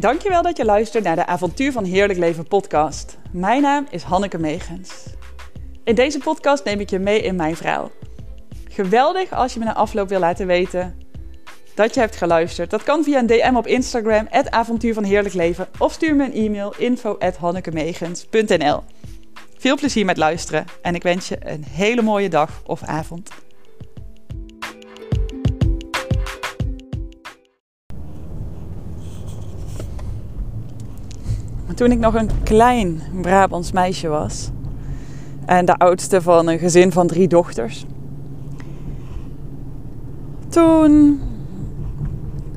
Dankjewel dat je luistert naar de Avontuur van Heerlijk Leven podcast. Mijn naam is Hanneke Megens. In deze podcast neem ik je mee in mijn verhaal. Geweldig als je me na afloop wil laten weten dat je hebt geluisterd. Dat kan via een DM op Instagram, het Avontuur van Heerlijk Leven. Of stuur me een e-mail, info Veel plezier met luisteren en ik wens je een hele mooie dag of avond. Toen ik nog een klein Brabants meisje was en de oudste van een gezin van drie dochters. Toen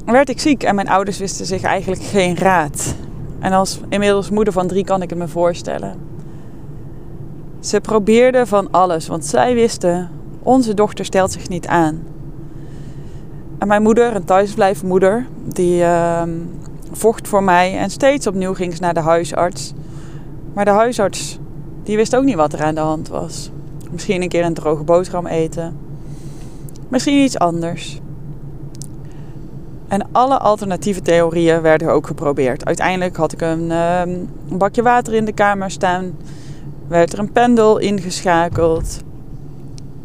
werd ik ziek en mijn ouders wisten zich eigenlijk geen raad. En als inmiddels moeder van drie kan ik het me voorstellen. Ze probeerden van alles, want zij wisten, onze dochter stelt zich niet aan. En mijn moeder, een thuisblijfmoeder, die uh, vocht voor mij en steeds opnieuw ging ze naar de huisarts. Maar de huisarts, die wist ook niet wat er aan de hand was. Misschien een keer een droge boterham eten. Misschien iets anders. En alle alternatieve theorieën werden ook geprobeerd. Uiteindelijk had ik een, ehm, een bakje water in de kamer staan. Werd er een pendel ingeschakeld.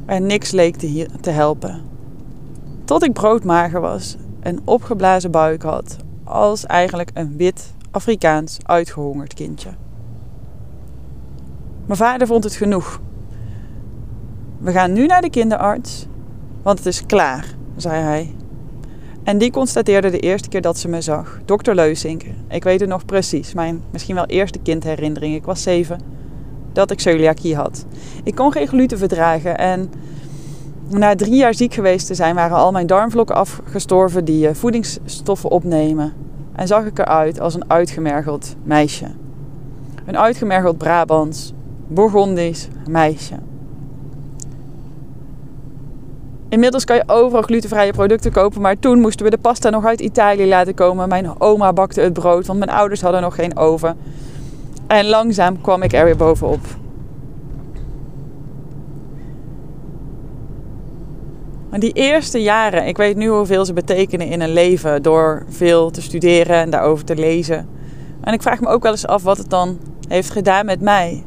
En niks leek te, te helpen. Tot ik broodmager was en opgeblazen buik had. Als eigenlijk een wit Afrikaans uitgehongerd kindje. Mijn vader vond het genoeg. We gaan nu naar de kinderarts, want het is klaar, zei hij. En die constateerde de eerste keer dat ze me zag. Dokter Leusink. Ik weet het nog precies. Mijn misschien wel eerste kindherinnering. Ik was zeven. Dat ik celiakie had. Ik kon geen gluten verdragen. En na drie jaar ziek geweest te zijn, waren al mijn darmvlokken afgestorven die eh, voedingsstoffen opnemen. En zag ik eruit als een uitgemergeld meisje. Een uitgemergeld Brabants, Bourgondisch meisje. Inmiddels kan je overal glutenvrije producten kopen, maar toen moesten we de pasta nog uit Italië laten komen. Mijn oma bakte het brood, want mijn ouders hadden nog geen oven. En langzaam kwam ik er weer bovenop. Maar die eerste jaren, ik weet nu hoeveel ze betekenen in een leven door veel te studeren en daarover te lezen. En ik vraag me ook wel eens af wat het dan heeft gedaan met mij.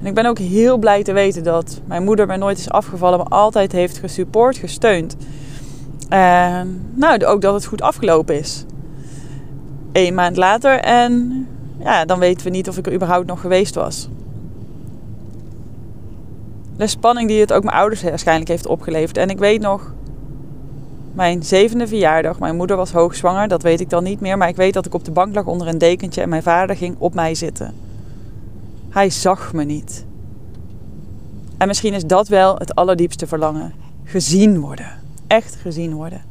En ik ben ook heel blij te weten dat mijn moeder me nooit is afgevallen, maar altijd heeft gesupport, gesteund. En nou, ook dat het goed afgelopen is. Eén maand later en ja, dan weten we niet of ik er überhaupt nog geweest was. De spanning die het ook mijn ouders waarschijnlijk heeft opgeleverd. En ik weet nog, mijn zevende verjaardag, mijn moeder was hoogzwanger, dat weet ik dan niet meer. Maar ik weet dat ik op de bank lag onder een dekentje en mijn vader ging op mij zitten. Hij zag me niet. En misschien is dat wel het allerdiepste verlangen. Gezien worden. Echt gezien worden.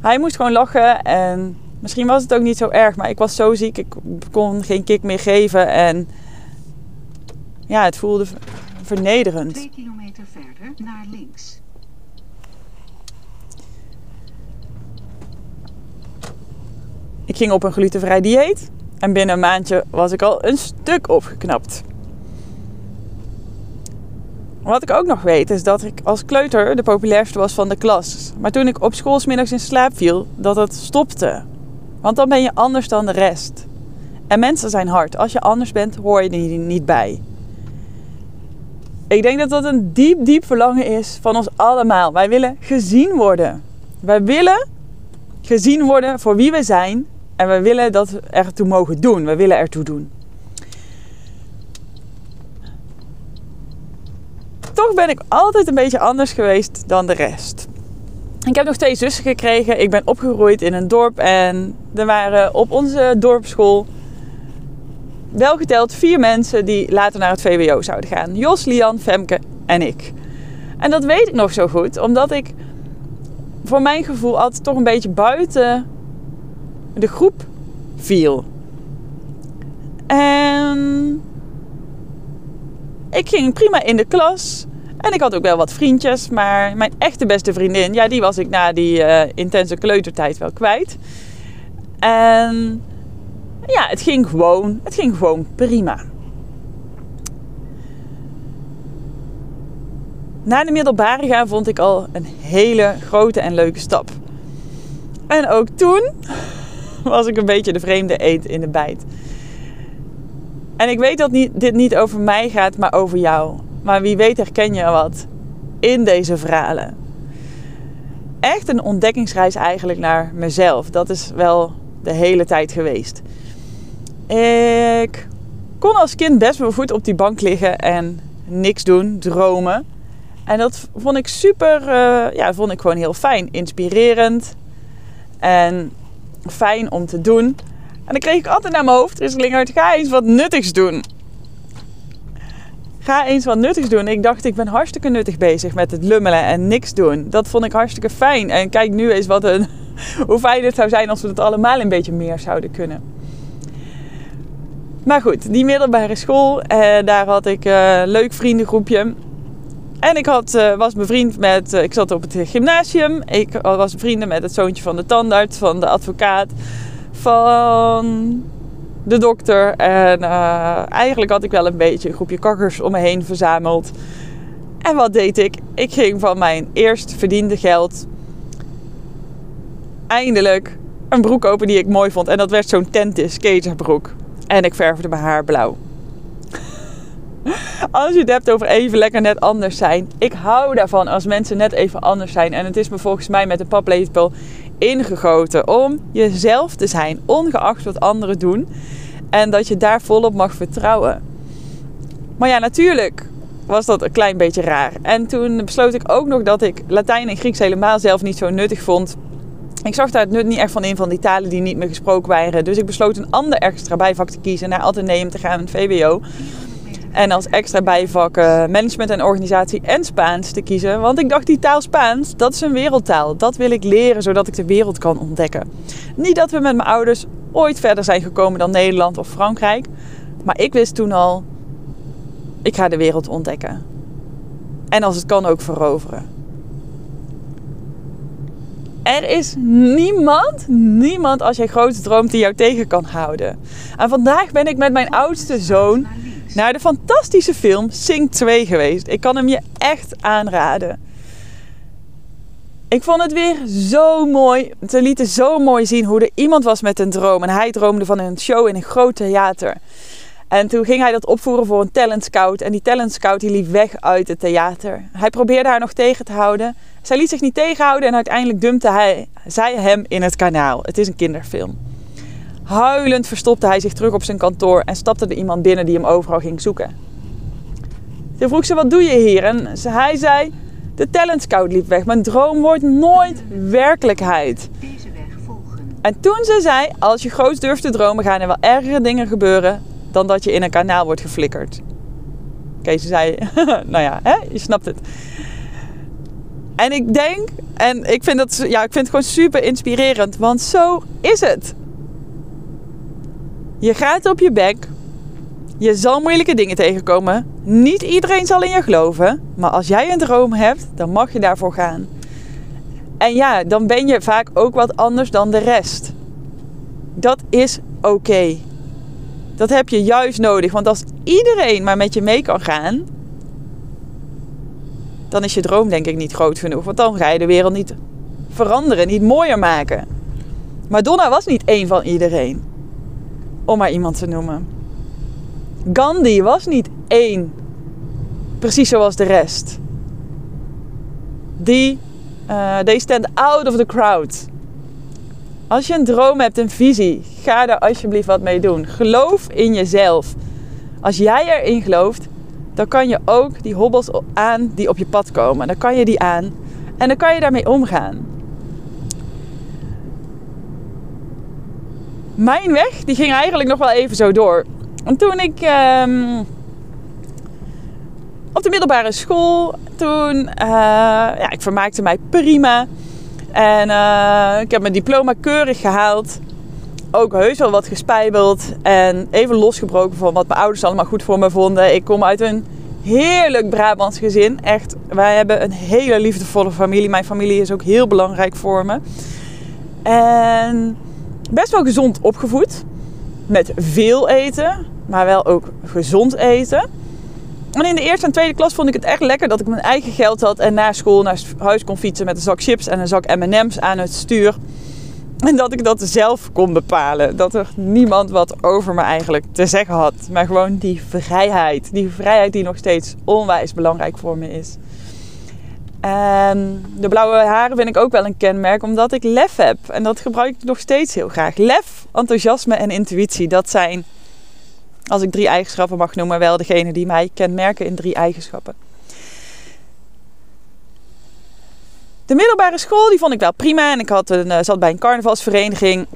Hij moest gewoon lachen en misschien was het ook niet zo erg, maar ik was zo ziek, ik kon geen kick meer geven en ja, het voelde vernederend. Twee kilometer verder naar links. Ik ging op een glutenvrij dieet. En binnen een maandje was ik al een stuk opgeknapt. Wat ik ook nog weet is dat ik als kleuter de populairste was van de klas. Maar toen ik op school smiddags in slaap viel, dat het stopte. Want dan ben je anders dan de rest. En mensen zijn hard. Als je anders bent, hoor je er niet bij. Ik denk dat dat een diep, diep verlangen is van ons allemaal. Wij willen gezien worden. Wij willen gezien worden voor wie we zijn en we willen dat we ertoe mogen doen. We willen ertoe doen. Toch ben ik altijd een beetje anders geweest dan de rest. Ik heb nog twee zussen gekregen. Ik ben opgegroeid in een dorp en er waren op onze dorpsschool wel geteld vier mensen die later naar het VWO zouden gaan. Jos, Lian, Femke en ik. En dat weet ik nog zo goed, omdat ik voor mijn gevoel altijd toch een beetje buiten de groep viel. En ik ging prima in de klas. En ik had ook wel wat vriendjes. Maar mijn echte beste vriendin, ja, die was ik na die uh, intense kleutertijd wel kwijt. En ja, het ging gewoon, het ging gewoon prima. Na de middelbare gaan vond ik al een hele grote en leuke stap. En ook toen was ik een beetje de vreemde eend in de bijt. En ik weet dat dit niet over mij gaat, maar over jou. Maar wie weet herken je wat in deze verhalen. Echt een ontdekkingsreis eigenlijk naar mezelf. Dat is wel de hele tijd geweest. Ik kon als kind best wel goed op die bank liggen en niks doen, dromen. En dat vond ik super, uh, ja, vond ik gewoon heel fijn. Inspirerend en fijn om te doen. En dan kreeg ik altijd naar mijn hoofd Risselingert, ga eens wat nuttigs doen. Ga eens wat nuttigs doen. Ik dacht, ik ben hartstikke nuttig bezig met het lummelen en niks doen. Dat vond ik hartstikke fijn. En kijk nu eens wat een, hoe fijn het zou zijn als we het allemaal een beetje meer zouden kunnen. Maar goed, die middelbare school, eh, daar had ik een uh, leuk vriendengroepje. En ik had, uh, was bevriend met, uh, ik zat op het gymnasium. Ik was vrienden met het zoontje van de tandarts, van de advocaat, van de dokter. En eigenlijk had ik wel een beetje een groepje kakkers om me heen verzameld. En wat deed ik? Ik ging van mijn eerst verdiende geld eindelijk een broek kopen die ik mooi vond. En dat werd zo'n tentis skaterbroek. En ik verfde mijn haar blauw. Als je het hebt over even lekker net anders zijn. Ik hou daarvan als mensen net even anders zijn. En het is me volgens mij met een paplepel ingegoten om jezelf te zijn, ongeacht wat anderen doen. En dat je daar volop mag vertrouwen. Maar ja, natuurlijk was dat een klein beetje raar. En toen besloot ik ook nog dat ik Latijn en Grieks helemaal zelf niet zo nuttig vond. Ik zag daar het nut niet echt van in van die talen die niet meer gesproken waren. Dus ik besloot een ander extra bijvak te kiezen, naar Atheneum te gaan, een VWO. En als extra bijvak management en organisatie en Spaans te kiezen. Want ik dacht, die taal Spaans, dat is een wereldtaal. Dat wil ik leren, zodat ik de wereld kan ontdekken. Niet dat we met mijn ouders ooit verder zijn gekomen dan Nederland of Frankrijk. Maar ik wist toen al, ik ga de wereld ontdekken. En als het kan ook veroveren. Er is niemand, niemand als jij groot droomt die jou tegen kan houden. En vandaag ben ik met mijn oudste zoon naar de fantastische film Sing 2 geweest. Ik kan hem je echt aanraden. Ik vond het weer zo mooi. Ze lieten zo mooi zien hoe er iemand was met een droom. En hij droomde van een show in een groot theater. En toen ging hij dat opvoeren voor een talent scout. En die talent scout die liep weg uit het theater. Hij probeerde haar nog tegen te houden. Zij liet zich niet tegenhouden en uiteindelijk dumpte hij, zij hem in het kanaal. Het is een kinderfilm. Huilend verstopte hij zich terug op zijn kantoor en stapte er iemand binnen die hem overal ging zoeken. Toen vroeg ze, wat doe je hier? En hij zei, de talent scout liep weg. Mijn droom wordt nooit werkelijkheid. Deze weg volgen. En toen ze zei, als je groot durft te dromen, gaan er wel ergere dingen gebeuren dan dat je in een kanaal wordt geflikkerd. Oké, ze zei, nou ja, hè, je snapt het. En ik denk, en ik vind, dat, ja, ik vind het gewoon super inspirerend, want zo is het. Je gaat op je bek. Je zal moeilijke dingen tegenkomen. Niet iedereen zal in je geloven. Maar als jij een droom hebt, dan mag je daarvoor gaan. En ja, dan ben je vaak ook wat anders dan de rest. Dat is oké. Dat heb je juist nodig. Want als iedereen maar met je mee kan gaan, dan is je droom denk ik niet groot genoeg. Want dan ga je de wereld niet veranderen, niet mooier maken. Madonna was niet één van iedereen. Om maar iemand te noemen. Gandhi was niet één. Precies zoals de rest. Die, uh, they stand out of the crowd. Als je een droom hebt, een visie, ga daar alsjeblieft wat mee doen. Geloof in jezelf. Als jij erin gelooft, dan kan je ook die hobbels aan die op je pad komen. Dan kan je die aan en dan kan je daarmee omgaan. Mijn weg die ging eigenlijk nog wel even zo door. En toen ik um, op de middelbare school, toen, uh, ja, ik vermaakte mij prima. En uh, ik heb mijn diploma keurig gehaald. Ook heus wel wat gespijbeld. En even losgebroken van wat mijn ouders allemaal goed voor me vonden. Ik kom uit een heerlijk Brabants gezin. Echt, wij hebben een hele liefdevolle familie. Mijn familie is ook heel belangrijk voor me. En best wel gezond opgevoed. Met veel eten, maar wel ook gezond eten. In de eerste en tweede klas vond ik het echt lekker dat ik mijn eigen geld had en na school naar huis kon fietsen met een zak chips en een zak M&M's aan het stuur. En dat ik dat zelf kon bepalen. Dat er niemand wat over me eigenlijk te zeggen had. Maar gewoon die vrijheid. Die vrijheid die nog steeds onwijs belangrijk voor me is. En de blauwe haren vind ik ook wel een kenmerk, omdat ik lef heb. En dat gebruik ik nog steeds heel graag. Lef, enthousiasme en intuïtie. Dat zijn, als ik drie eigenschappen mag noemen, wel degene die mij kenmerken in drie eigenschappen. De middelbare school die vond ik wel prima. En ik had een, uh, zat bij een carnavalsvereniging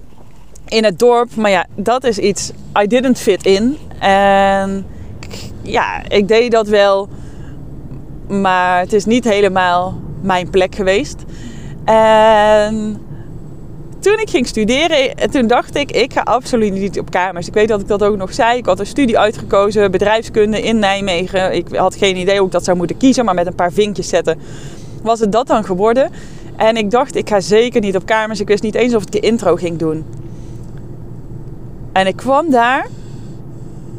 in het dorp. Maar ja, dat is iets. I didn't fit in. En ja, ik deed dat wel. Maar het is niet helemaal mijn plek geweest. En toen ik ging studeren, toen dacht ik, ik ga absoluut niet op kamers. Ik weet dat ik dat ook nog zei. Ik had een studie uitgekozen, bedrijfskunde in Nijmegen. Ik had geen idee hoe ik dat zou moeten kiezen, maar met een paar vinkjes zetten was het dat dan geworden. En ik dacht, ik ga zeker niet op kamers. Ik wist niet eens of ik de intro ging doen. En ik kwam daar.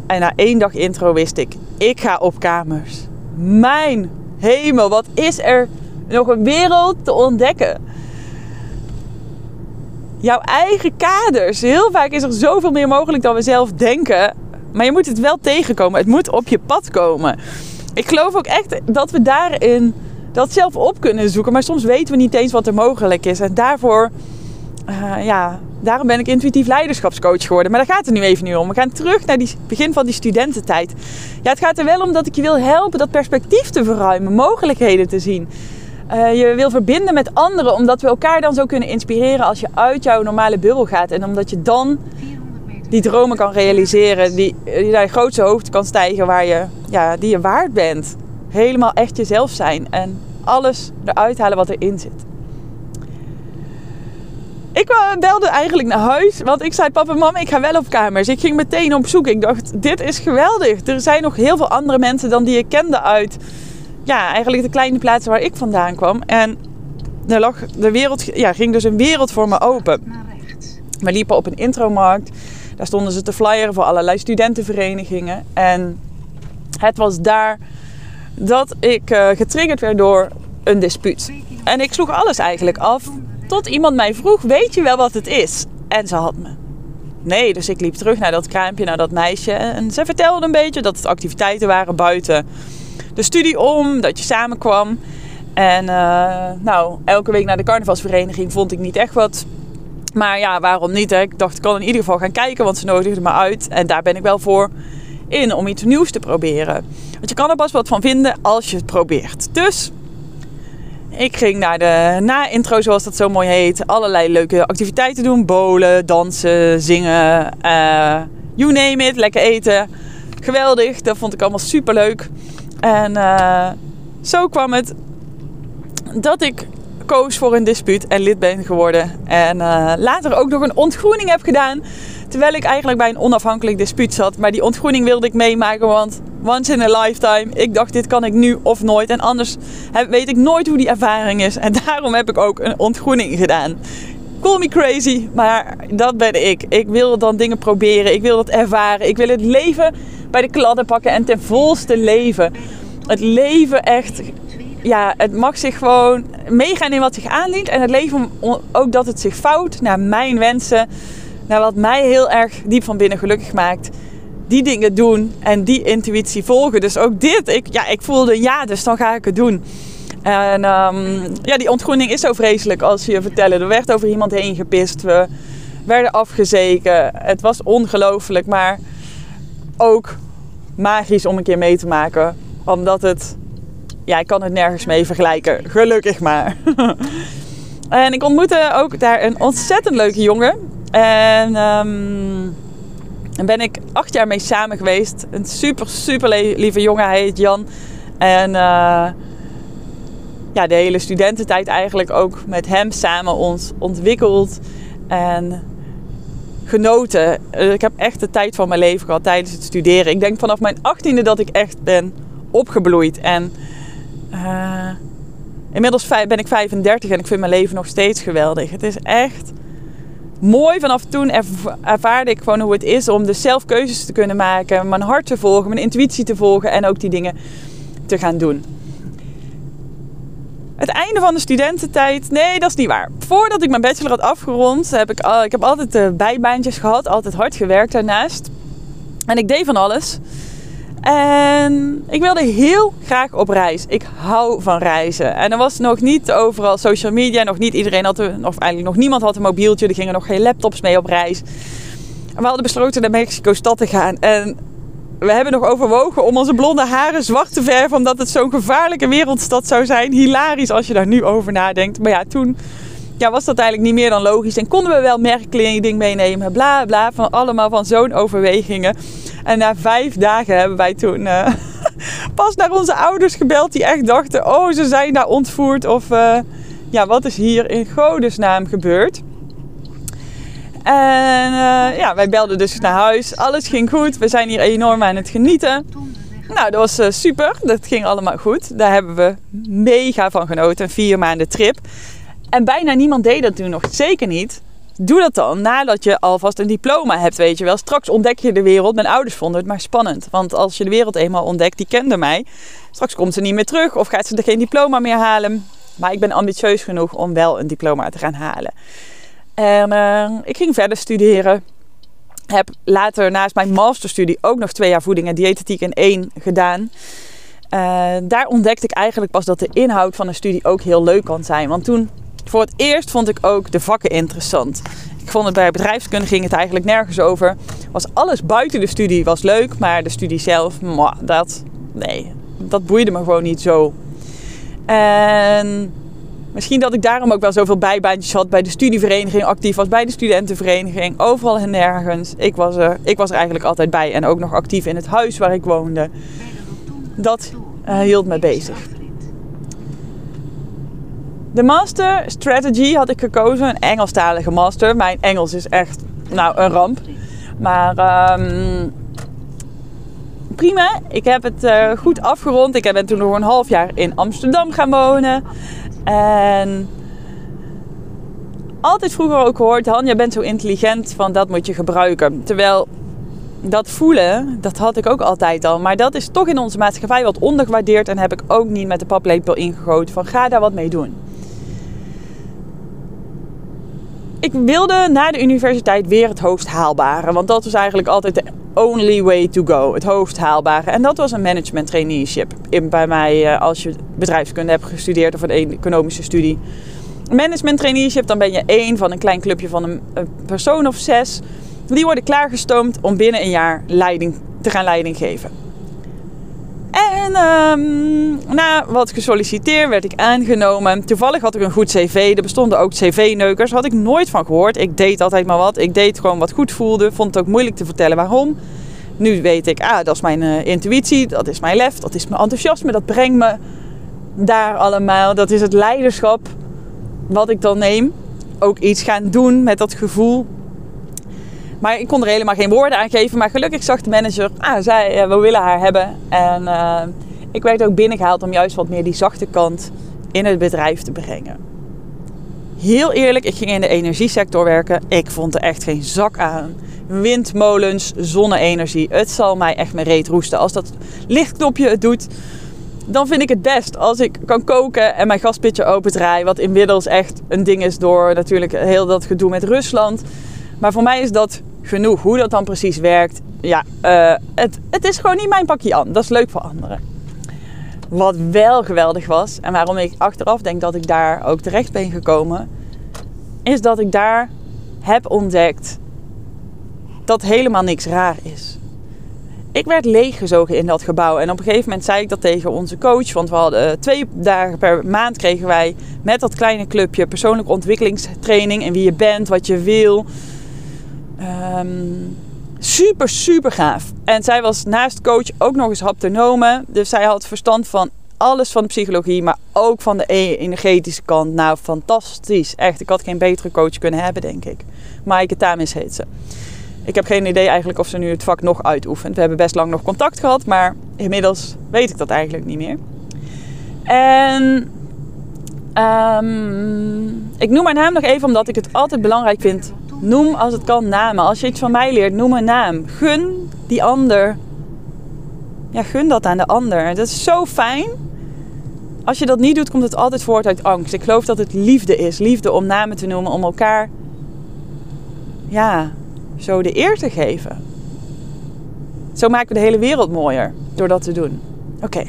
En na één dag intro wist ik, ik ga op kamers. Mijn hemel, wat is er nog een wereld te ontdekken. Jouw eigen kaders. Heel vaak is er zoveel meer mogelijk dan we zelf denken. Maar je moet het wel tegenkomen. Het moet op je pad komen. Ik geloof ook echt dat we daarin dat zelf op kunnen zoeken. Maar soms weten we niet eens wat er mogelijk is. En daarvoor, uh, ja, daarom ben ik intuïtief leiderschapscoach geworden. Maar daar gaat het nu even niet om. We gaan terug naar het begin van die studententijd. Ja, het gaat er wel om dat ik je wil helpen dat perspectief te verruimen, mogelijkheden te zien. Uh, je wil verbinden met anderen, omdat we elkaar dan zo kunnen inspireren als je uit jouw normale bubbel gaat. En omdat je dan die dromen kan realiseren, die, die naar je grootste hoofd kan stijgen, waar je, ja, die je waard bent. Helemaal echt jezelf zijn. En alles eruit halen wat erin zit. Ik belde eigenlijk naar huis, want ik zei: Papa, mama, ik ga wel op kamers. Ik ging meteen op zoek. Ik dacht: Dit is geweldig. Er zijn nog heel veel andere mensen dan die ik kende uit, ja, eigenlijk de kleine plaatsen waar ik vandaan kwam. En er lag de wereld, ja, ging dus een wereld voor me open. We liepen op een intromarkt. Daar stonden ze te flyeren voor allerlei studentenverenigingen. En het was daar dat ik uh, getriggerd werd door een dispuut. En ik sloeg alles eigenlijk af tot iemand mij vroeg: Weet je wel wat het is? En ze had me. Nee, dus ik liep terug naar dat kraampje, naar dat meisje. En ze vertelde een beetje dat het activiteiten waren buiten de studie om, dat je samenkwam. En uh, nou, elke week naar de carnavalsvereniging vond ik niet echt wat. Maar ja, waarom niet? Ik dacht, ik kan in ieder geval gaan kijken, want ze nodigden me uit. En daar ben ik wel voor in om iets nieuws te proberen. Want je kan er pas wat van vinden als je het probeert. Dus ik ging naar de na-intro, zoals dat zo mooi heet. Allerlei leuke activiteiten doen. Bolen, dansen, zingen. Uh, you name it. Lekker eten. Geweldig. Dat vond ik allemaal super leuk. En uh, zo kwam het dat ik koos voor een dispuut en lid ben geworden. En uh, later ook nog een ontgroening heb gedaan. Terwijl ik eigenlijk bij een onafhankelijk dispuut zat. Maar die ontgroening wilde ik meemaken, want once in a lifetime. Ik dacht, dit kan ik nu of nooit. En anders weet ik nooit hoe die ervaring is. En daarom heb ik ook een ontgroening gedaan. Call me crazy, maar dat ben ik. Ik wil dan dingen proberen. Ik wil het ervaren. Ik wil het leven bij de kladden pakken en ten volste leven. Het leven echt ja, het mag zich gewoon meegaan in wat zich aandient. En het leven ook dat het zich fout naar mijn wensen. Naar wat mij heel erg diep van binnen gelukkig maakt. Die dingen doen en die intuïtie volgen. Dus ook dit. Ik, ja, ik voelde ja, dus dan ga ik het doen. En um, ja, die ontgroening is zo vreselijk als je vertellen. Er werd over iemand heen gepist. We werden afgezeken. Het was ongelooflijk, maar ook magisch om een keer mee te maken. Omdat het ja, ik kan het nergens mee vergelijken. Gelukkig maar. en ik ontmoette ook daar een ontzettend leuke jongen. En um, daar ben ik acht jaar mee samen geweest. Een super, super lieve jongen. Hij heet Jan. En uh, ja, de hele studententijd eigenlijk ook met hem samen ons ontwikkeld. En genoten. Ik heb echt de tijd van mijn leven gehad tijdens het studeren. Ik denk vanaf mijn achttiende dat ik echt ben opgebloeid. En uh, inmiddels ben ik 35 en ik vind mijn leven nog steeds geweldig. Het is echt mooi. Vanaf toen ervaarde ik gewoon hoe het is om dus zelf keuzes te kunnen maken, mijn hart te volgen, mijn intuïtie te volgen en ook die dingen te gaan doen. Het einde van de studententijd, nee, dat is niet waar. Voordat ik mijn bachelor had afgerond, heb ik, ik heb altijd uh, bijbaantjes gehad, altijd hard gewerkt daarnaast. En ik deed van alles. En ik wilde heel graag op reis. Ik hou van reizen. En er was nog niet overal social media. Nog niet iedereen had, een, of eigenlijk nog niemand had een mobieltje. Er gingen nog geen laptops mee op reis. En we hadden besloten naar Mexico-stad te gaan. En we hebben nog overwogen om onze blonde haren zwart te verven. Omdat het zo'n gevaarlijke wereldstad zou zijn. Hilarisch als je daar nu over nadenkt. Maar ja, toen ja, was dat eigenlijk niet meer dan logisch. En konden we wel merkkleding meenemen. Bla bla. Van allemaal van zo'n overwegingen. En na vijf dagen hebben wij toen uh, pas naar onze ouders gebeld. Die echt dachten, oh ze zijn daar ontvoerd. Of uh, ja, wat is hier in godesnaam gebeurd? En uh, ja, wij belden dus naar huis. Alles ging goed. We zijn hier enorm aan het genieten. Nou, dat was super. Dat ging allemaal goed. Daar hebben we mega van genoten. Een vier maanden trip. En bijna niemand deed dat toen nog. Zeker niet doe dat dan nadat je alvast een diploma hebt, weet je wel. Straks ontdek je de wereld. Mijn ouders vonden het maar spannend. Want als je de wereld eenmaal ontdekt, die kende mij. Straks komt ze niet meer terug of gaat ze er geen diploma meer halen. Maar ik ben ambitieus genoeg om wel een diploma te gaan halen. En uh, ik ging verder studeren. Heb later naast mijn masterstudie ook nog twee jaar voeding en diëtetiek in één gedaan. Uh, daar ontdekte ik eigenlijk pas dat de inhoud van een studie ook heel leuk kan zijn. Want toen voor het eerst vond ik ook de vakken interessant. Ik vond het bij bedrijfskunde ging het eigenlijk nergens over. Was alles buiten de studie was leuk, maar de studie zelf, dat, nee, dat boeide me gewoon niet zo. En misschien dat ik daarom ook wel zoveel bijbaantjes had bij de studievereniging, actief was bij de studentenvereniging, overal en nergens. Ik was, er, ik was er eigenlijk altijd bij en ook nog actief in het huis waar ik woonde. Dat uh, hield me bezig. De master strategy had ik gekozen, een Engelstalige master. Mijn Engels is echt nou, een ramp. Maar um, prima, ik heb het uh, goed afgerond. Ik ben toen nog een half jaar in Amsterdam gaan wonen. En altijd vroeger ook gehoord, Han, je bent zo intelligent, van dat moet je gebruiken. Terwijl dat voelen, dat had ik ook altijd al. Maar dat is toch in onze maatschappij wat ondergewaardeerd. En heb ik ook niet met de paplepel ingegoten van ga daar wat mee doen. Ik wilde na de universiteit weer het hoogst haalbare. Want dat was eigenlijk altijd de only way to go. Het hoogst haalbare. En dat was een management traineeship. In, bij mij eh, als je bedrijfskunde hebt gestudeerd of een economische studie. Management traineeship, dan ben je één van een klein clubje van een, een persoon of zes. Die worden klaargestoomd om binnen een jaar leiding, te gaan leiding geven. En um, na wat gesolliciteerd werd ik aangenomen. Toevallig had ik een goed cv. Er bestonden ook cv-neukers. Had ik nooit van gehoord. Ik deed altijd maar wat. Ik deed gewoon wat goed voelde. Vond het ook moeilijk te vertellen waarom. Nu weet ik, ah, dat is mijn uh, intuïtie. Dat is mijn lef. Dat is mijn enthousiasme. Dat brengt me daar allemaal. Dat is het leiderschap wat ik dan neem. Ook iets gaan doen met dat gevoel. Maar ik kon er helemaal geen woorden aan geven. Maar gelukkig zag de manager, ah, zij, uh, we willen haar hebben. En uh, ik werd ook binnengehaald om juist wat meer die zachte kant in het bedrijf te brengen. Heel eerlijk, ik ging in de energiesector werken. Ik vond er echt geen zak aan. Windmolens, zonne-energie. Het zal mij echt mijn reet roesten. Als dat lichtknopje het doet, dan vind ik het best als ik kan koken en mijn gaspitje opendraai. Wat inmiddels echt een ding is door natuurlijk heel dat gedoe met Rusland. Maar voor mij is dat genoeg. Hoe dat dan precies werkt, ja, uh, het, het is gewoon niet mijn pakje aan. Dat is leuk voor anderen. Wat wel geweldig was, en waarom ik achteraf denk dat ik daar ook terecht ben gekomen, is dat ik daar heb ontdekt dat helemaal niks raar is. Ik werd leeggezogen in dat gebouw. En op een gegeven moment zei ik dat tegen onze coach. Want we hadden twee dagen per maand kregen wij met dat kleine clubje persoonlijke ontwikkelingstraining. En wie je bent, wat je wil. Um, super, super gaaf. En zij was naast coach ook nog eens haptonome. Dus zij had verstand van alles van de psychologie, maar ook van de e- energetische kant. Nou, fantastisch. Echt, ik had geen betere coach kunnen hebben, denk ik. Maaike Tamis heet ze. Ik heb geen idee eigenlijk of ze nu het vak nog uitoefent. We hebben best lang nog contact gehad, maar inmiddels weet ik dat eigenlijk niet meer. En um, ik noem haar naam nog even omdat ik het altijd belangrijk vind Noem als het kan namen. Als je iets van mij leert, noem een naam. Gun die ander. Ja, gun dat aan de ander. Dat is zo fijn Als je dat niet doet, komt het altijd voort uit angst. Ik geloof dat het liefde is. Liefde om namen te noemen, om elkaar ja, zo de eer te geven. Zo maken we de hele wereld mooier door dat te doen. Oké.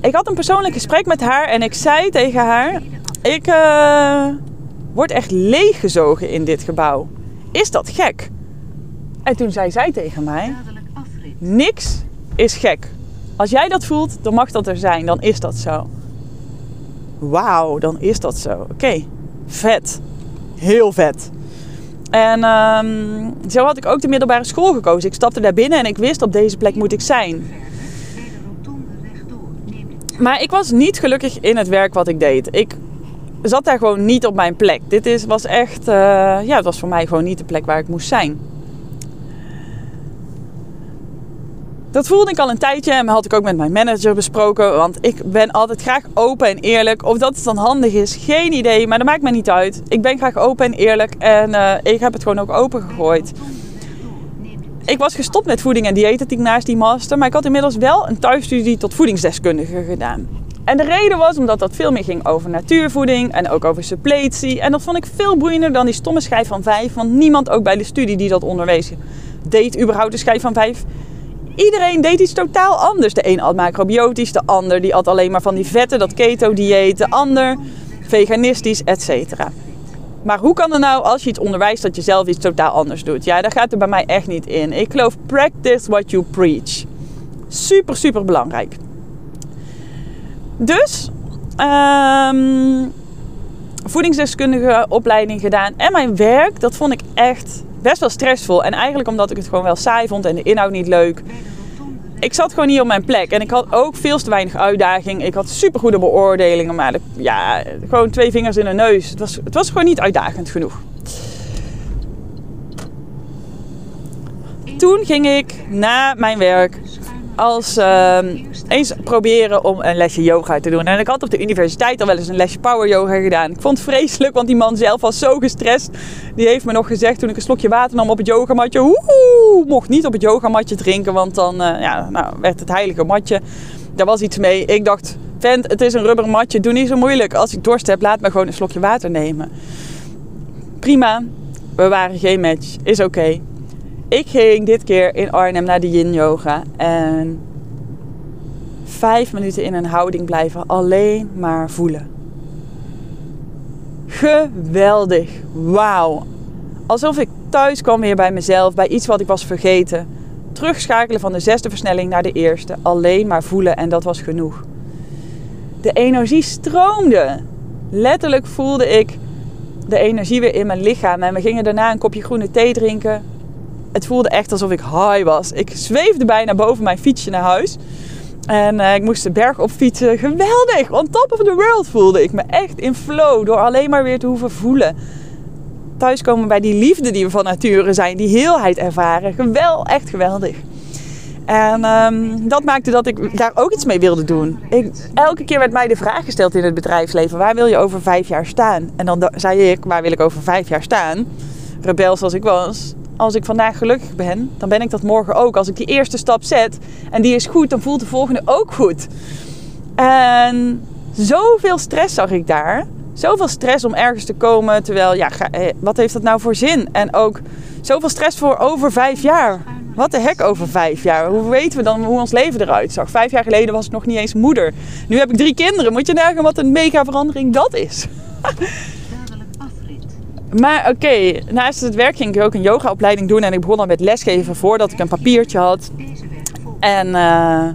Ik had een persoonlijk gesprek met haar en ik zei tegen haar: Ik uh, word echt leeggezogen in dit gebouw. Is dat gek? En toen zei zij tegen mij: Niks is gek. Als jij dat voelt, dan mag dat er zijn. Dan is dat zo. Wauw, dan is dat zo. Oké, vet. Heel vet. En um, zo had ik ook de middelbare school gekozen. Ik stapte daar binnen en ik wist op deze plek moet ik zijn. Maar ik was niet gelukkig in het werk wat ik deed. Ik zat daar gewoon niet op mijn plek. Dit is, was echt, uh, ja, het was voor mij gewoon niet de plek waar ik moest zijn. Dat voelde ik al een tijdje en had ik ook met mijn manager besproken. Want ik ben altijd graag open en eerlijk. Of dat het dan handig is, geen idee. Maar dat maakt me niet uit. Ik ben graag open en eerlijk. En uh, ik heb het gewoon ook open gegooid. Ik was gestopt met voeding en diëtetiek naast die master. Maar ik had inmiddels wel een thuisstudie tot voedingsdeskundige gedaan. En de reden was omdat dat veel meer ging over natuurvoeding en ook over suppletie. En dat vond ik veel boeiender dan die stomme schijf van vijf. Want niemand ook bij de studie die dat onderwees deed überhaupt de schijf van vijf Iedereen deed iets totaal anders. De een at macrobiotisch, de ander die at alleen maar van die vetten, dat keto-dieet, de ander veganistisch, etc. Maar hoe kan het nou als je iets onderwijst dat je zelf iets totaal anders doet? Ja, daar gaat er bij mij echt niet in. Ik geloof practice what you preach. Super, super belangrijk. Dus, um, voedingsdeskundige opleiding gedaan. En mijn werk, dat vond ik echt best wel stressvol. En eigenlijk omdat ik het gewoon wel saai vond en de inhoud niet leuk. Ik zat gewoon niet op mijn plek. En ik had ook veel te weinig uitdaging. Ik had supergoede beoordelingen. Maar ja, gewoon twee vingers in de neus. Het was, het was gewoon niet uitdagend genoeg. Toen ging ik na mijn werk als uh, eens proberen om een lesje yoga te doen. En ik had op de universiteit al wel eens een lesje power yoga gedaan. Ik vond het vreselijk, want die man zelf was zo gestrest. Die heeft me nog gezegd toen ik een slokje water nam op het yogamatje. Oeh, mocht niet op het yogamatje drinken, want dan uh, ja, nou, werd het heilige matje. Daar was iets mee. Ik dacht, vent, het is een rubber matje. Doe niet zo moeilijk. Als ik dorst heb, laat me gewoon een slokje water nemen. Prima. We waren geen match. Is oké. Ik ging dit keer in Arnhem naar de yin yoga. En vijf minuten in een houding blijven. Alleen maar voelen. Geweldig. Wauw. Alsof ik thuis kwam weer bij mezelf. Bij iets wat ik was vergeten. Terugschakelen van de zesde versnelling naar de eerste. Alleen maar voelen en dat was genoeg. De energie stroomde. Letterlijk voelde ik de energie weer in mijn lichaam. En we gingen daarna een kopje groene thee drinken het voelde echt alsof ik high was. Ik zweefde bijna boven mijn fietsje naar huis. En uh, ik moest de berg op fietsen. Geweldig! On top of the world voelde ik me echt in flow. Door alleen maar weer te hoeven voelen. Thuiskomen bij die liefde die we van nature zijn. Die heelheid ervaren. Gewel, echt geweldig. En um, dat maakte dat ik daar ook iets mee wilde doen. Ik, elke keer werd mij de vraag gesteld in het bedrijfsleven: waar wil je over vijf jaar staan? En dan zei ik: waar wil ik over vijf jaar staan? Rebels als ik was als ik vandaag gelukkig ben, dan ben ik dat morgen ook. Als ik die eerste stap zet en die is goed, dan voelt de volgende ook goed. En zoveel stress zag ik daar. Zoveel stress om ergens te komen. Terwijl, ja, eh, wat heeft dat nou voor zin? En ook zoveel stress voor over vijf jaar. Wat de hek over vijf jaar? Hoe weten we dan hoe ons leven eruit zag? Vijf jaar geleden was ik nog niet eens moeder. Nu heb ik drie kinderen. Moet je nagaan wat een mega verandering dat is. Maar oké, naast het werk ging ik ook een yogaopleiding doen. En ik begon dan met lesgeven voordat ik een papiertje had. En uh,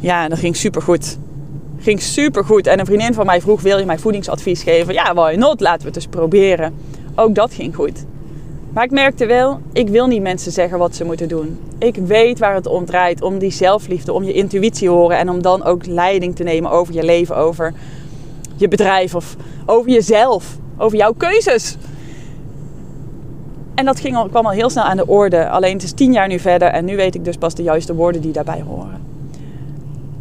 ja, dat ging super goed. Ging super goed. En een vriendin van mij vroeg: Wil je mij voedingsadvies geven? Ja, why not? Laten we het eens proberen. Ook dat ging goed. Maar ik merkte wel, ik wil niet mensen zeggen wat ze moeten doen. Ik weet waar het om draait. Om die zelfliefde, om je intuïtie horen. En om dan ook leiding te nemen over je leven, over je bedrijf of over jezelf over jouw keuzes. En dat ging al, kwam al heel snel aan de orde. Alleen het is tien jaar nu verder en nu weet ik dus pas de juiste woorden die daarbij horen.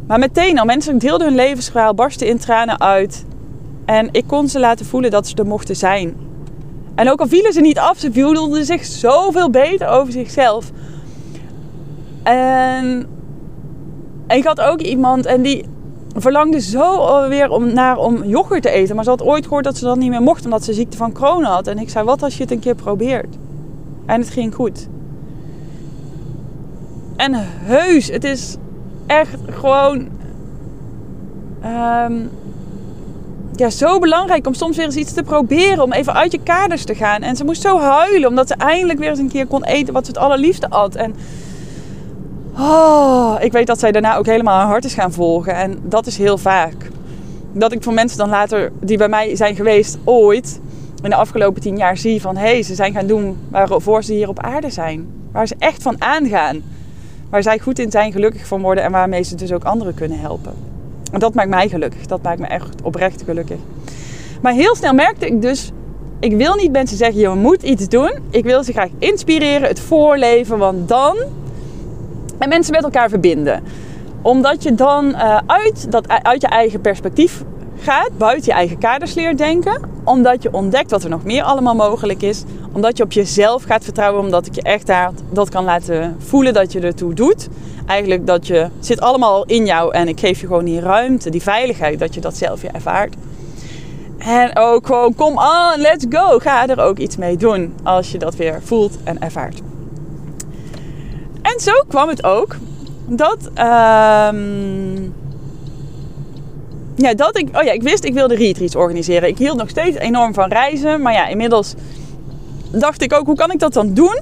Maar meteen al, mensen deelden hun levensverhaal, barsten in tranen uit. En ik kon ze laten voelen dat ze er mochten zijn. En ook al vielen ze niet af, ze voelden zich zoveel beter over zichzelf. En En ik had ook iemand en die verlangde zo weer om, naar om yoghurt te eten. Maar ze had ooit gehoord dat ze dat niet meer mocht omdat ze ziekte van corona had. En ik zei, wat als je het een keer probeert? En het ging goed. En heus, het is echt gewoon ehm, ja, zo belangrijk om soms weer eens iets te proberen. Om even uit je kaders te gaan. En ze moest zo huilen omdat ze eindelijk weer eens een keer kon eten wat ze het allerliefste had. En oh, ik weet dat zij daarna ook helemaal haar hart is gaan volgen. En dat is heel vaak. Dat ik van mensen dan later die bij mij zijn geweest ooit in de afgelopen tien jaar zie van hé, hey, ze zijn gaan doen waarvoor ze hier op aarde zijn. Waar ze echt van aangaan. Waar zij goed in zijn, gelukkig van worden en waarmee ze dus ook anderen kunnen helpen. En dat maakt mij gelukkig. Dat maakt me echt oprecht gelukkig. Maar heel snel merkte ik dus, ik wil niet mensen zeggen, je moet iets doen. Ik wil ze graag inspireren, het voorleven, want dan... En mensen met elkaar verbinden. Omdat je dan uh, uit, dat, uit je eigen perspectief gaat, buiten je eigen kaders leert denken. Omdat je ontdekt wat er nog meer allemaal mogelijk is. Omdat je op jezelf gaat vertrouwen, omdat ik je echt daar, dat kan laten voelen dat je ertoe doet. Eigenlijk dat je, zit allemaal in jou en ik geef je gewoon die ruimte, die veiligheid, dat je dat zelf je ervaart. En ook gewoon, kom on, let's go. Ga er ook iets mee doen als je dat weer voelt en ervaart. En zo kwam het ook dat... Uh, ja, dat ik, oh ja, ik wist ik wilde retreats organiseren. Ik hield nog steeds enorm van reizen. Maar ja, inmiddels dacht ik ook, hoe kan ik dat dan doen?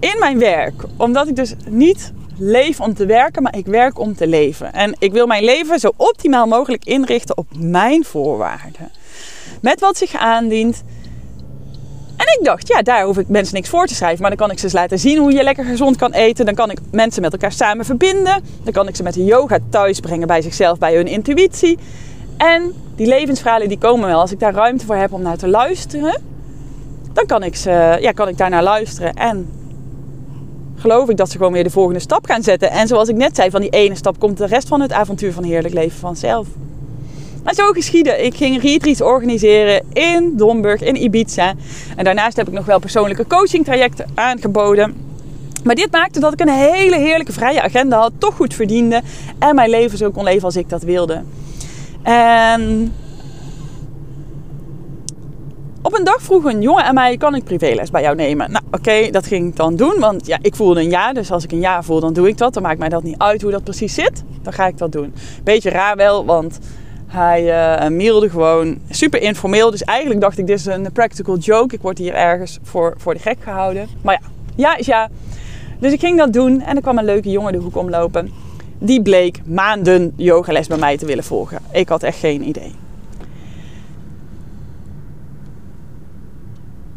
In mijn werk. Omdat ik dus niet leef om te werken, maar ik werk om te leven. En ik wil mijn leven zo optimaal mogelijk inrichten op mijn voorwaarden. Met wat zich aandient en ik dacht, ja, daar hoef ik mensen niks voor te schrijven. Maar dan kan ik ze eens laten zien hoe je lekker gezond kan eten. Dan kan ik mensen met elkaar samen verbinden. Dan kan ik ze met de yoga thuis brengen bij zichzelf, bij hun intuïtie. En die levensverhalen die komen wel. Als ik daar ruimte voor heb om naar te luisteren, dan kan ik, ze, ja, kan ik daar naar luisteren. En geloof ik dat ze gewoon weer de volgende stap gaan zetten. En zoals ik net zei, van die ene stap komt de rest van het avontuur van heerlijk leven vanzelf. Maar zo geschiedde. Ik ging retreats organiseren in Domburg, in Ibiza. En daarnaast heb ik nog wel persoonlijke coaching trajecten aangeboden. Maar dit maakte dat ik een hele heerlijke vrije agenda had, toch goed verdiende en mijn leven zo kon leven als ik dat wilde. En op een dag vroeg een jongen aan mij: kan ik privéles bij jou nemen? Nou, oké, dat ging ik dan doen, want ja, ik voelde een ja. Dus als ik een ja voel, dan doe ik dat. Dan maakt mij dat niet uit hoe dat precies zit. Dan ga ik dat doen. Beetje raar wel, want hij uh, mailde gewoon super informeel. Dus eigenlijk dacht ik, dit is een practical joke. Ik word hier ergens voor, voor de gek gehouden. Maar ja, ja is ja. Dus ik ging dat doen en er kwam een leuke jongen de hoek omlopen. Die bleek maanden yogales bij mij te willen volgen. Ik had echt geen idee.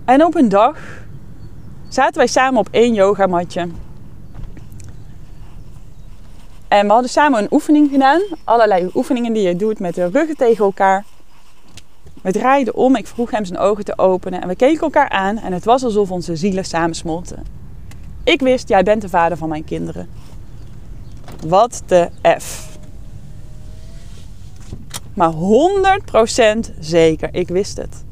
En op een dag zaten wij samen op één yogamatje. En we hadden samen een oefening gedaan. Allerlei oefeningen die je doet met de ruggen tegen elkaar. We draaiden om. Ik vroeg hem zijn ogen te openen. En we keken elkaar aan. En het was alsof onze zielen samensmolten. Ik wist, jij bent de vader van mijn kinderen. Wat de F. Maar 100% zeker, ik wist het.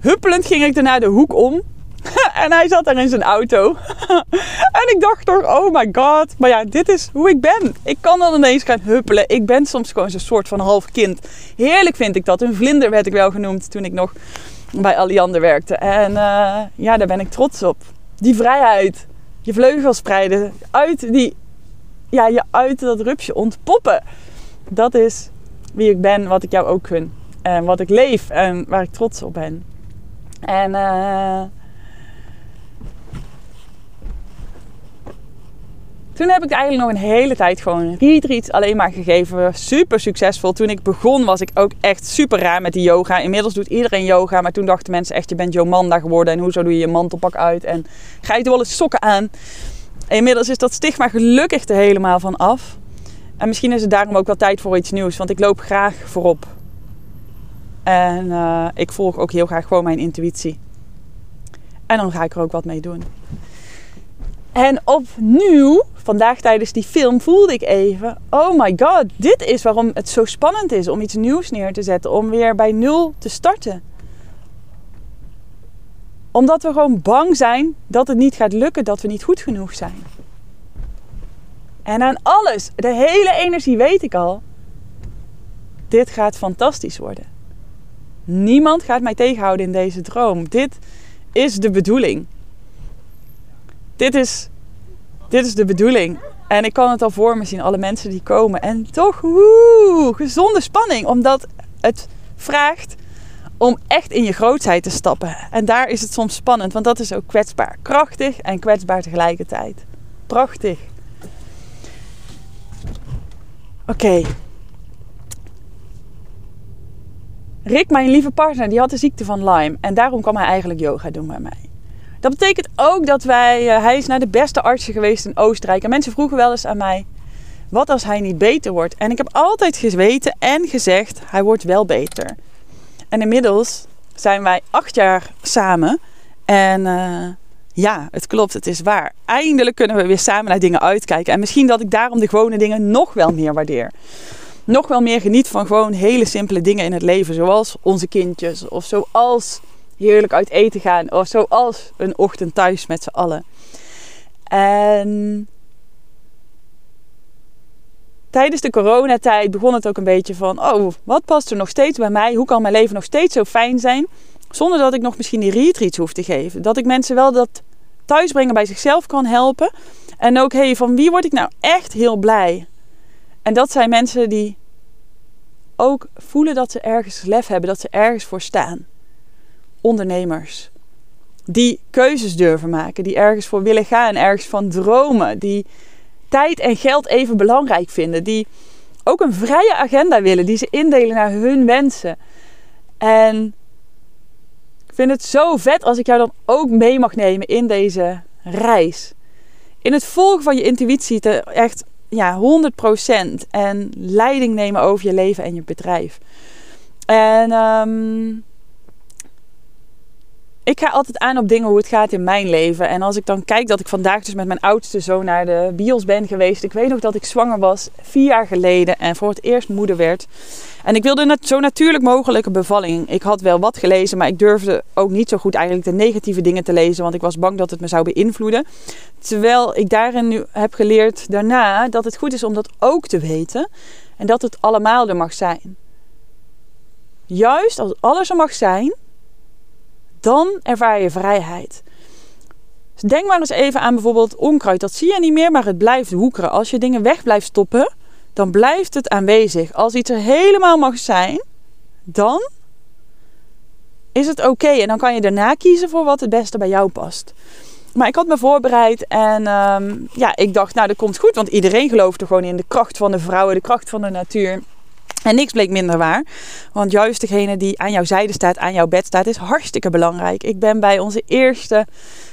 Huppelend ging ik naar de hoek om en hij zat daar in zijn auto. en ik dacht toch, oh my god. Maar ja, dit is hoe ik ben. Ik kan dan ineens gaan huppelen. Ik ben soms gewoon zo'n soort van half kind. Heerlijk vind ik dat. Een vlinder werd ik wel genoemd toen ik nog bij Alliander werkte. En uh, ja, daar ben ik trots op. Die vrijheid. Je vleugels spreiden. Uit die, ja, je uit dat rupsje ontpoppen. Dat is wie ik ben, wat ik jou ook gun. En wat ik leef en waar ik trots op ben. En... Uh, Toen heb ik eigenlijk nog een hele tijd gewoon retreats alleen maar gegeven. Super succesvol. Toen ik begon was ik ook echt super raar met die yoga. Inmiddels doet iedereen yoga. Maar toen dachten mensen echt, je bent Jomanda geworden. En hoezo doe je je mantelpak uit? En ga je er wel eens sokken aan? inmiddels is dat stigma gelukkig er helemaal van af. En misschien is het daarom ook wel tijd voor iets nieuws. Want ik loop graag voorop. En uh, ik volg ook heel graag gewoon mijn intuïtie. En dan ga ik er ook wat mee doen. En opnieuw, vandaag tijdens die film, voelde ik even: oh my god, dit is waarom het zo spannend is om iets nieuws neer te zetten, om weer bij nul te starten. Omdat we gewoon bang zijn dat het niet gaat lukken, dat we niet goed genoeg zijn. En aan alles, de hele energie weet ik al. Dit gaat fantastisch worden. Niemand gaat mij tegenhouden in deze droom. Dit is de bedoeling. Dit is, dit is de bedoeling. En ik kan het al voor me zien, alle mensen die komen. En toch, woe, gezonde spanning. Omdat het vraagt om echt in je grootheid te stappen. En daar is het soms spannend, want dat is ook kwetsbaar. Krachtig en kwetsbaar tegelijkertijd. Prachtig. Oké. Rick, mijn lieve partner, die had de ziekte van Lyme. En daarom kwam hij eigenlijk yoga doen bij mij. Dat betekent ook dat wij... Uh, hij is naar de beste artsen geweest in Oostenrijk. En mensen vroegen wel eens aan mij... Wat als hij niet beter wordt? En ik heb altijd geweten en gezegd... Hij wordt wel beter. En inmiddels zijn wij acht jaar samen. En uh, ja, het klopt, het is waar. Eindelijk kunnen we weer samen naar dingen uitkijken. En misschien dat ik daarom de gewone dingen nog wel meer waardeer. Nog wel meer geniet van gewoon hele simpele dingen in het leven. Zoals onze kindjes. Of zoals heerlijk uit eten gaan. Of zoals een ochtend thuis met z'n allen. En tijdens de coronatijd begon het ook een beetje van: oh, wat past er nog steeds bij mij? Hoe kan mijn leven nog steeds zo fijn zijn? Zonder dat ik nog misschien die retreats hoef te geven. Dat ik mensen wel dat thuisbrengen bij zichzelf kan helpen. En ook, hey, van wie word ik nou echt heel blij? En dat zijn mensen die ook voelen dat ze ergens lef hebben, dat ze ergens voor staan. Ondernemers. Die keuzes durven maken, die ergens voor willen gaan, ergens van dromen, die tijd en geld even belangrijk vinden, die ook een vrije agenda willen, die ze indelen naar hun wensen. En ik vind het zo vet als ik jou dan ook mee mag nemen in deze reis. In het volgen van je intuïtie, te echt ja, 100% en leiding nemen over je leven en je bedrijf. En um, ik ga altijd aan op dingen hoe het gaat in mijn leven. En als ik dan kijk dat ik vandaag dus met mijn oudste zoon naar de bios ben geweest. Ik weet nog dat ik zwanger was, vier jaar geleden. En voor het eerst moeder werd. En ik wilde net zo natuurlijk mogelijke bevalling. Ik had wel wat gelezen, maar ik durfde ook niet zo goed eigenlijk de negatieve dingen te lezen. Want ik was bang dat het me zou beïnvloeden. Terwijl ik daarin nu heb geleerd daarna dat het goed is om dat ook te weten. En dat het allemaal er mag zijn. Juist als alles er mag zijn dan ervaar je vrijheid. Dus denk maar eens even aan bijvoorbeeld onkruid. Dat zie je niet meer, maar het blijft hoekeren. Als je dingen weg blijft stoppen, dan blijft het aanwezig. Als iets er helemaal mag zijn, dan is het oké. En dan kan je daarna kiezen voor wat het beste bij jou past. Maar ik had me voorbereid en ehm, ja, ik dacht, nou dat komt goed. Want iedereen gelooft er gewoon in de kracht van de vrouwen, de kracht van de natuur. En niks bleek minder waar. Want juist degene die aan jouw zijde staat, aan jouw bed staat, is hartstikke belangrijk. Ik ben bij onze eerste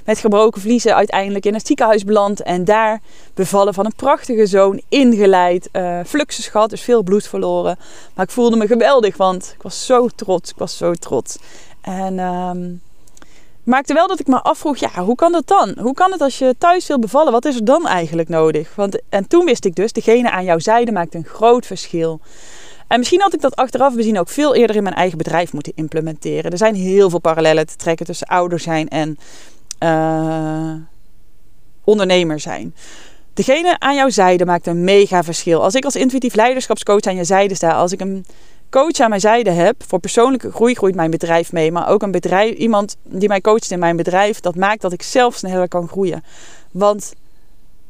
met gebroken vliezen uiteindelijk in het ziekenhuis beland. En daar bevallen van een prachtige zoon, ingeleid. Uh, fluxus dus veel bloed verloren. Maar ik voelde me geweldig, want ik was zo trots. Ik was zo trots. En um, maakte wel dat ik me afvroeg, ja, hoe kan dat dan? Hoe kan het als je thuis wil bevallen? Wat is er dan eigenlijk nodig? Want, en toen wist ik dus, degene aan jouw zijde maakt een groot verschil. En misschien had ik dat achteraf bezien ook veel eerder in mijn eigen bedrijf moeten implementeren. Er zijn heel veel parallellen te trekken tussen ouder zijn en uh, ondernemer zijn. Degene aan jouw zijde maakt een mega verschil. Als ik als intuïtief leiderschapscoach aan je zijde sta, als ik een coach aan mijn zijde heb, voor persoonlijke groei groeit mijn bedrijf mee. Maar ook een bedrijf, iemand die mij coacht in mijn bedrijf, dat maakt dat ik zelf sneller kan groeien. Want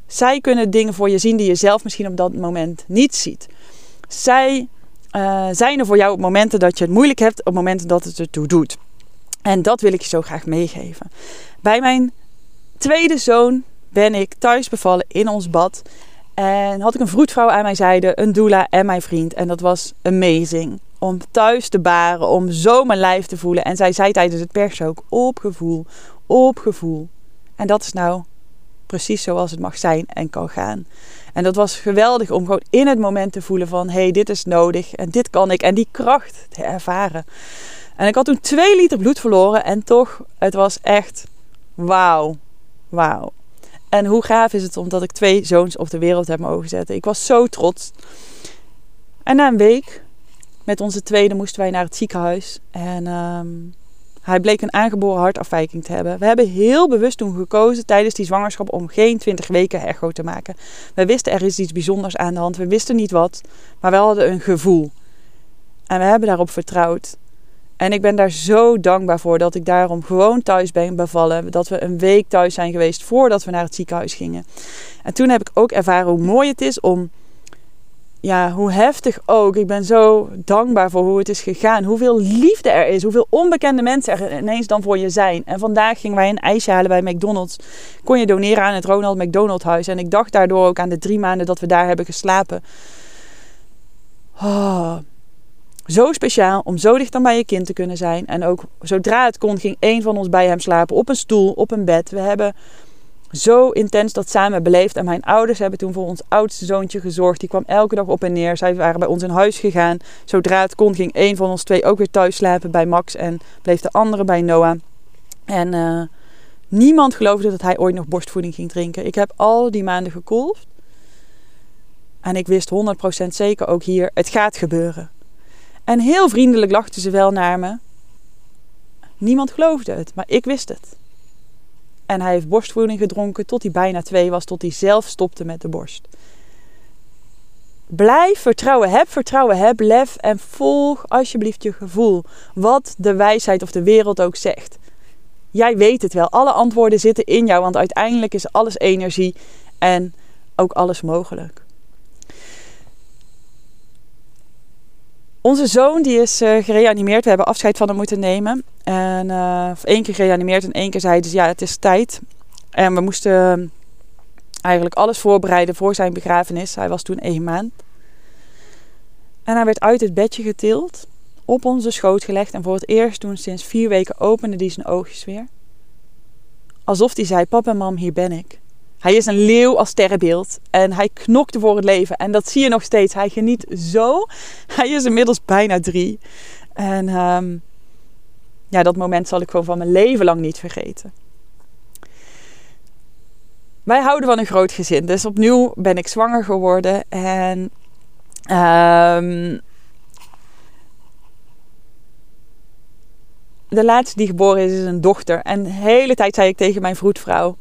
zij kunnen dingen voor je zien die je zelf misschien op dat moment niet ziet. Zij uh, zijn er voor jou op momenten dat je het moeilijk hebt, op momenten dat het ertoe doet. En dat wil ik je zo graag meegeven. Bij mijn tweede zoon ben ik thuis bevallen in ons bad. En had ik een vroedvrouw aan mijn zijde, een doula en mijn vriend. En dat was amazing. Om thuis te baren, om zo mijn lijf te voelen. En zij zei tijdens het pers ook, op gevoel, op gevoel. En dat is nou precies zoals het mag zijn en kan gaan. En dat was geweldig om gewoon in het moment te voelen van... hé, hey, dit is nodig en dit kan ik. En die kracht te ervaren. En ik had toen twee liter bloed verloren. En toch, het was echt wauw. Wauw. En hoe gaaf is het omdat ik twee zoons op de wereld heb mogen zetten. Ik was zo trots. En na een week met onze tweede moesten wij naar het ziekenhuis. En um, Hij bleek een aangeboren hartafwijking te hebben. We hebben heel bewust toen gekozen tijdens die zwangerschap om geen 20 weken echo te maken. We wisten er is iets bijzonders aan de hand. We wisten niet wat, maar we hadden een gevoel. En we hebben daarop vertrouwd. En ik ben daar zo dankbaar voor dat ik daarom gewoon thuis ben bevallen. Dat we een week thuis zijn geweest voordat we naar het ziekenhuis gingen. En toen heb ik ook ervaren hoe mooi het is om ja, hoe heftig ook. Ik ben zo dankbaar voor hoe het is gegaan. Hoeveel liefde er is. Hoeveel onbekende mensen er ineens dan voor je zijn. En vandaag gingen wij een ijsje halen bij McDonald's. Kon je doneren aan het Ronald McDonald Huis. En ik dacht daardoor ook aan de drie maanden dat we daar hebben geslapen. Oh, zo speciaal om zo dicht dan bij je kind te kunnen zijn. En ook zodra het kon, ging één van ons bij hem slapen. Op een stoel, op een bed. We hebben zo intens dat samen beleefd. En mijn ouders hebben toen voor ons oudste zoontje gezorgd. Die kwam elke dag op en neer. Zij waren bij ons in huis gegaan. Zodra het kon, ging één van ons twee ook weer thuis slapen bij Max. En bleef de andere bij Noah. En uh, niemand geloofde dat hij ooit nog borstvoeding ging drinken. Ik heb al die maanden gekolfd. En ik wist 100% zeker ook hier, het gaat gebeuren. En heel vriendelijk lachten ze wel naar me. Niemand geloofde het, maar ik wist het. En hij heeft borstvoeding gedronken tot hij bijna twee was, tot hij zelf stopte met de borst. Blijf vertrouwen, heb vertrouwen, heb lef en volg alsjeblieft je gevoel. Wat de wijsheid of de wereld ook zegt. Jij weet het wel, alle antwoorden zitten in jou, want uiteindelijk is alles energie en ook alles mogelijk. Onze zoon die is uh, gereanimeerd. We hebben afscheid van hem moeten nemen. En uh, één keer gereanimeerd en één keer zei dus ja, het is tijd. En we moesten eigenlijk alles voorbereiden voor zijn begrafenis. Hij was toen één maand. En hij werd uit het bedje getild, op onze schoot gelegd. En voor het eerst toen sinds vier weken opende hij zijn oogjes weer. Alsof hij zei, papa en mam, hier ben ik. Hij is een leeuw als sterrenbeeld en hij knokte voor het leven. En dat zie je nog steeds. Hij geniet zo. Hij is inmiddels bijna drie. En um, ja, dat moment zal ik gewoon van mijn leven lang niet vergeten. Wij houden van een groot gezin. Dus opnieuw ben ik zwanger geworden. En um, de laatste die geboren is, is een dochter. En de hele tijd zei ik tegen mijn vroedvrouw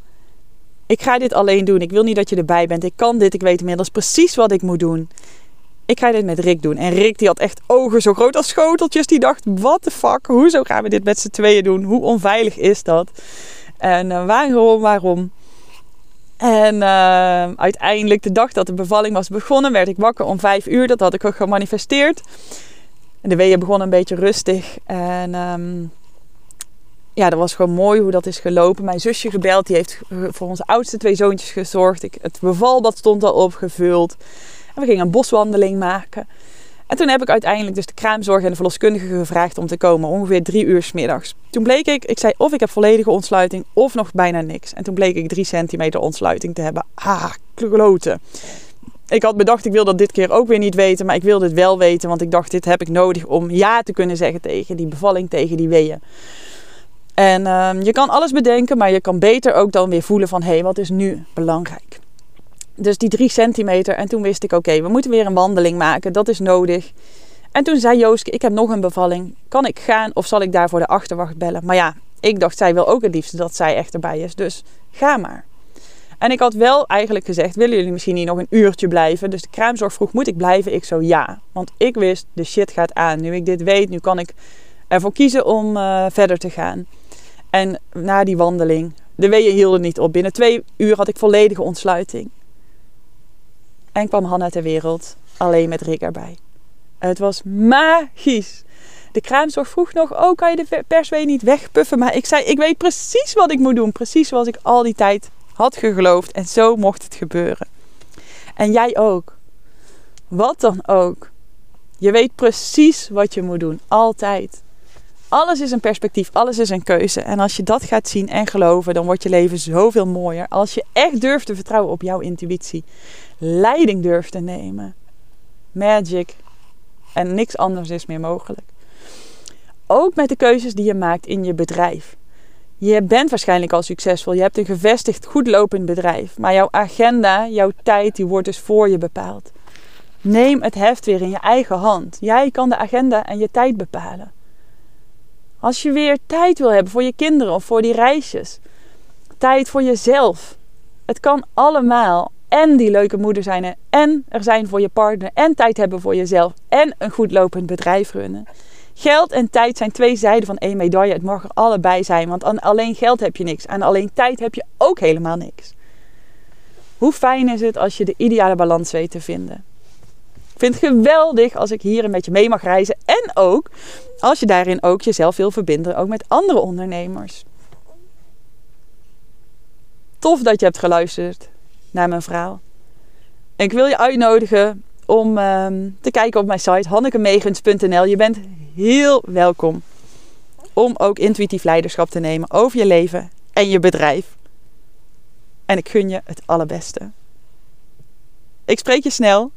ik ga dit alleen doen. Ik wil niet dat je erbij bent. Ik kan dit. Ik weet inmiddels precies wat ik moet doen. Ik ga dit met Rick doen. En Rick die had echt ogen zo groot als schoteltjes. Die dacht, what the fuck? Hoezo gaan we dit met z'n tweeën doen? Hoe onveilig is dat? En uh, waarom, waarom? En uh, uiteindelijk de dag dat de bevalling was begonnen, werd ik wakker om vijf uur. Dat had ik ook gemanifesteerd. En de weeën begonnen een beetje rustig. En um, ja, dat was gewoon mooi hoe dat is gelopen. Mijn zusje gebeld, die heeft voor onze oudste twee zoontjes gezorgd. Ik, het bevalbad stond al opgevuld. En we gingen een boswandeling maken. En toen heb ik uiteindelijk dus de kraamzorg en de verloskundige gevraagd om te komen. Ongeveer drie uur s middags. Toen bleek ik, ik zei of ik heb volledige ontsluiting of nog bijna niks. En toen bleek ik drie centimeter ontsluiting te hebben. Ah, kloten. Ik had bedacht, ik wil dat dit keer ook weer niet weten. Maar ik wilde het wel weten, want ik dacht, dit heb ik nodig om ja te kunnen zeggen tegen die bevalling, tegen die weeën. En uh, je kan alles bedenken, maar je kan beter ook dan weer voelen van hé, hey, wat is nu belangrijk? Dus die drie centimeter. En toen wist ik, oké, we moeten weer een wandeling maken. Dat is nodig. En toen zei Jooske, ik heb nog een bevalling. Kan ik gaan of zal ik daar voor de achterwacht bellen? Maar ja, ik dacht, zij wil ook het liefst dat zij echt erbij is. Dus ga maar. En ik had wel eigenlijk gezegd, willen jullie misschien niet nog een uurtje blijven? Dus de kraamzorg vroeg, moet ik blijven? Ik zo, ja. Want ik wist, de shit gaat aan. Nu ik dit weet, nu kan ik ervoor kiezen om uh, verder te gaan. En na die wandeling, de weeën hielden niet op. Binnen twee uur had ik volledige ontsluiting. En kwam Hanna ter wereld, alleen met Rick erbij. Het was magisch. De kraamzorg vroeg nog, oh kan je de perswee niet wegpuffen? Maar ik zei, ik weet precies wat ik moet doen. Precies zoals ik al die tijd had geloofd. En zo mocht het gebeuren. En jij ook. Wat dan ook. Je weet precies wat je moet doen. Altijd. Alles is een perspectief, alles is een keuze. En als je dat gaat zien en geloven, dan wordt je leven zoveel mooier. Als je echt durft te vertrouwen op jouw intuïtie, leiding durft te nemen. Magic. En niks anders is meer mogelijk. Ook met de keuzes die je maakt in je bedrijf. Je bent waarschijnlijk al succesvol. Je hebt een gevestigd, goed lopend bedrijf. Maar jouw agenda, jouw tijd, die wordt dus voor je bepaald. Neem het heft weer in je eigen hand. Jij kan de agenda en je tijd bepalen. Als je weer tijd wil hebben voor je kinderen of voor die reisjes. Tijd voor jezelf. Het kan allemaal. En die leuke moeder zijn En er zijn voor je partner. En tijd hebben voor jezelf. En een goed lopend bedrijf runnen. Geld en tijd zijn twee zijden van één medaille. Het mag er allebei zijn. Want aan alleen geld heb je niks. En alleen tijd heb je ook helemaal niks. Hoe fijn is het als je de ideale balans weet te vinden? Vind het geweldig als ik hier een beetje mee mag reizen. En ook als je daarin ook jezelf wil verbinden, ook met andere ondernemers. Tof dat je hebt geluisterd naar mijn verhaal. ik wil je uitnodigen om ehm, te kijken op mijn site hannekemegens.nl. Je bent heel welkom om ook intuïtief leiderschap te nemen over je leven en je bedrijf. En ik gun je het allerbeste. Ik spreek je snel.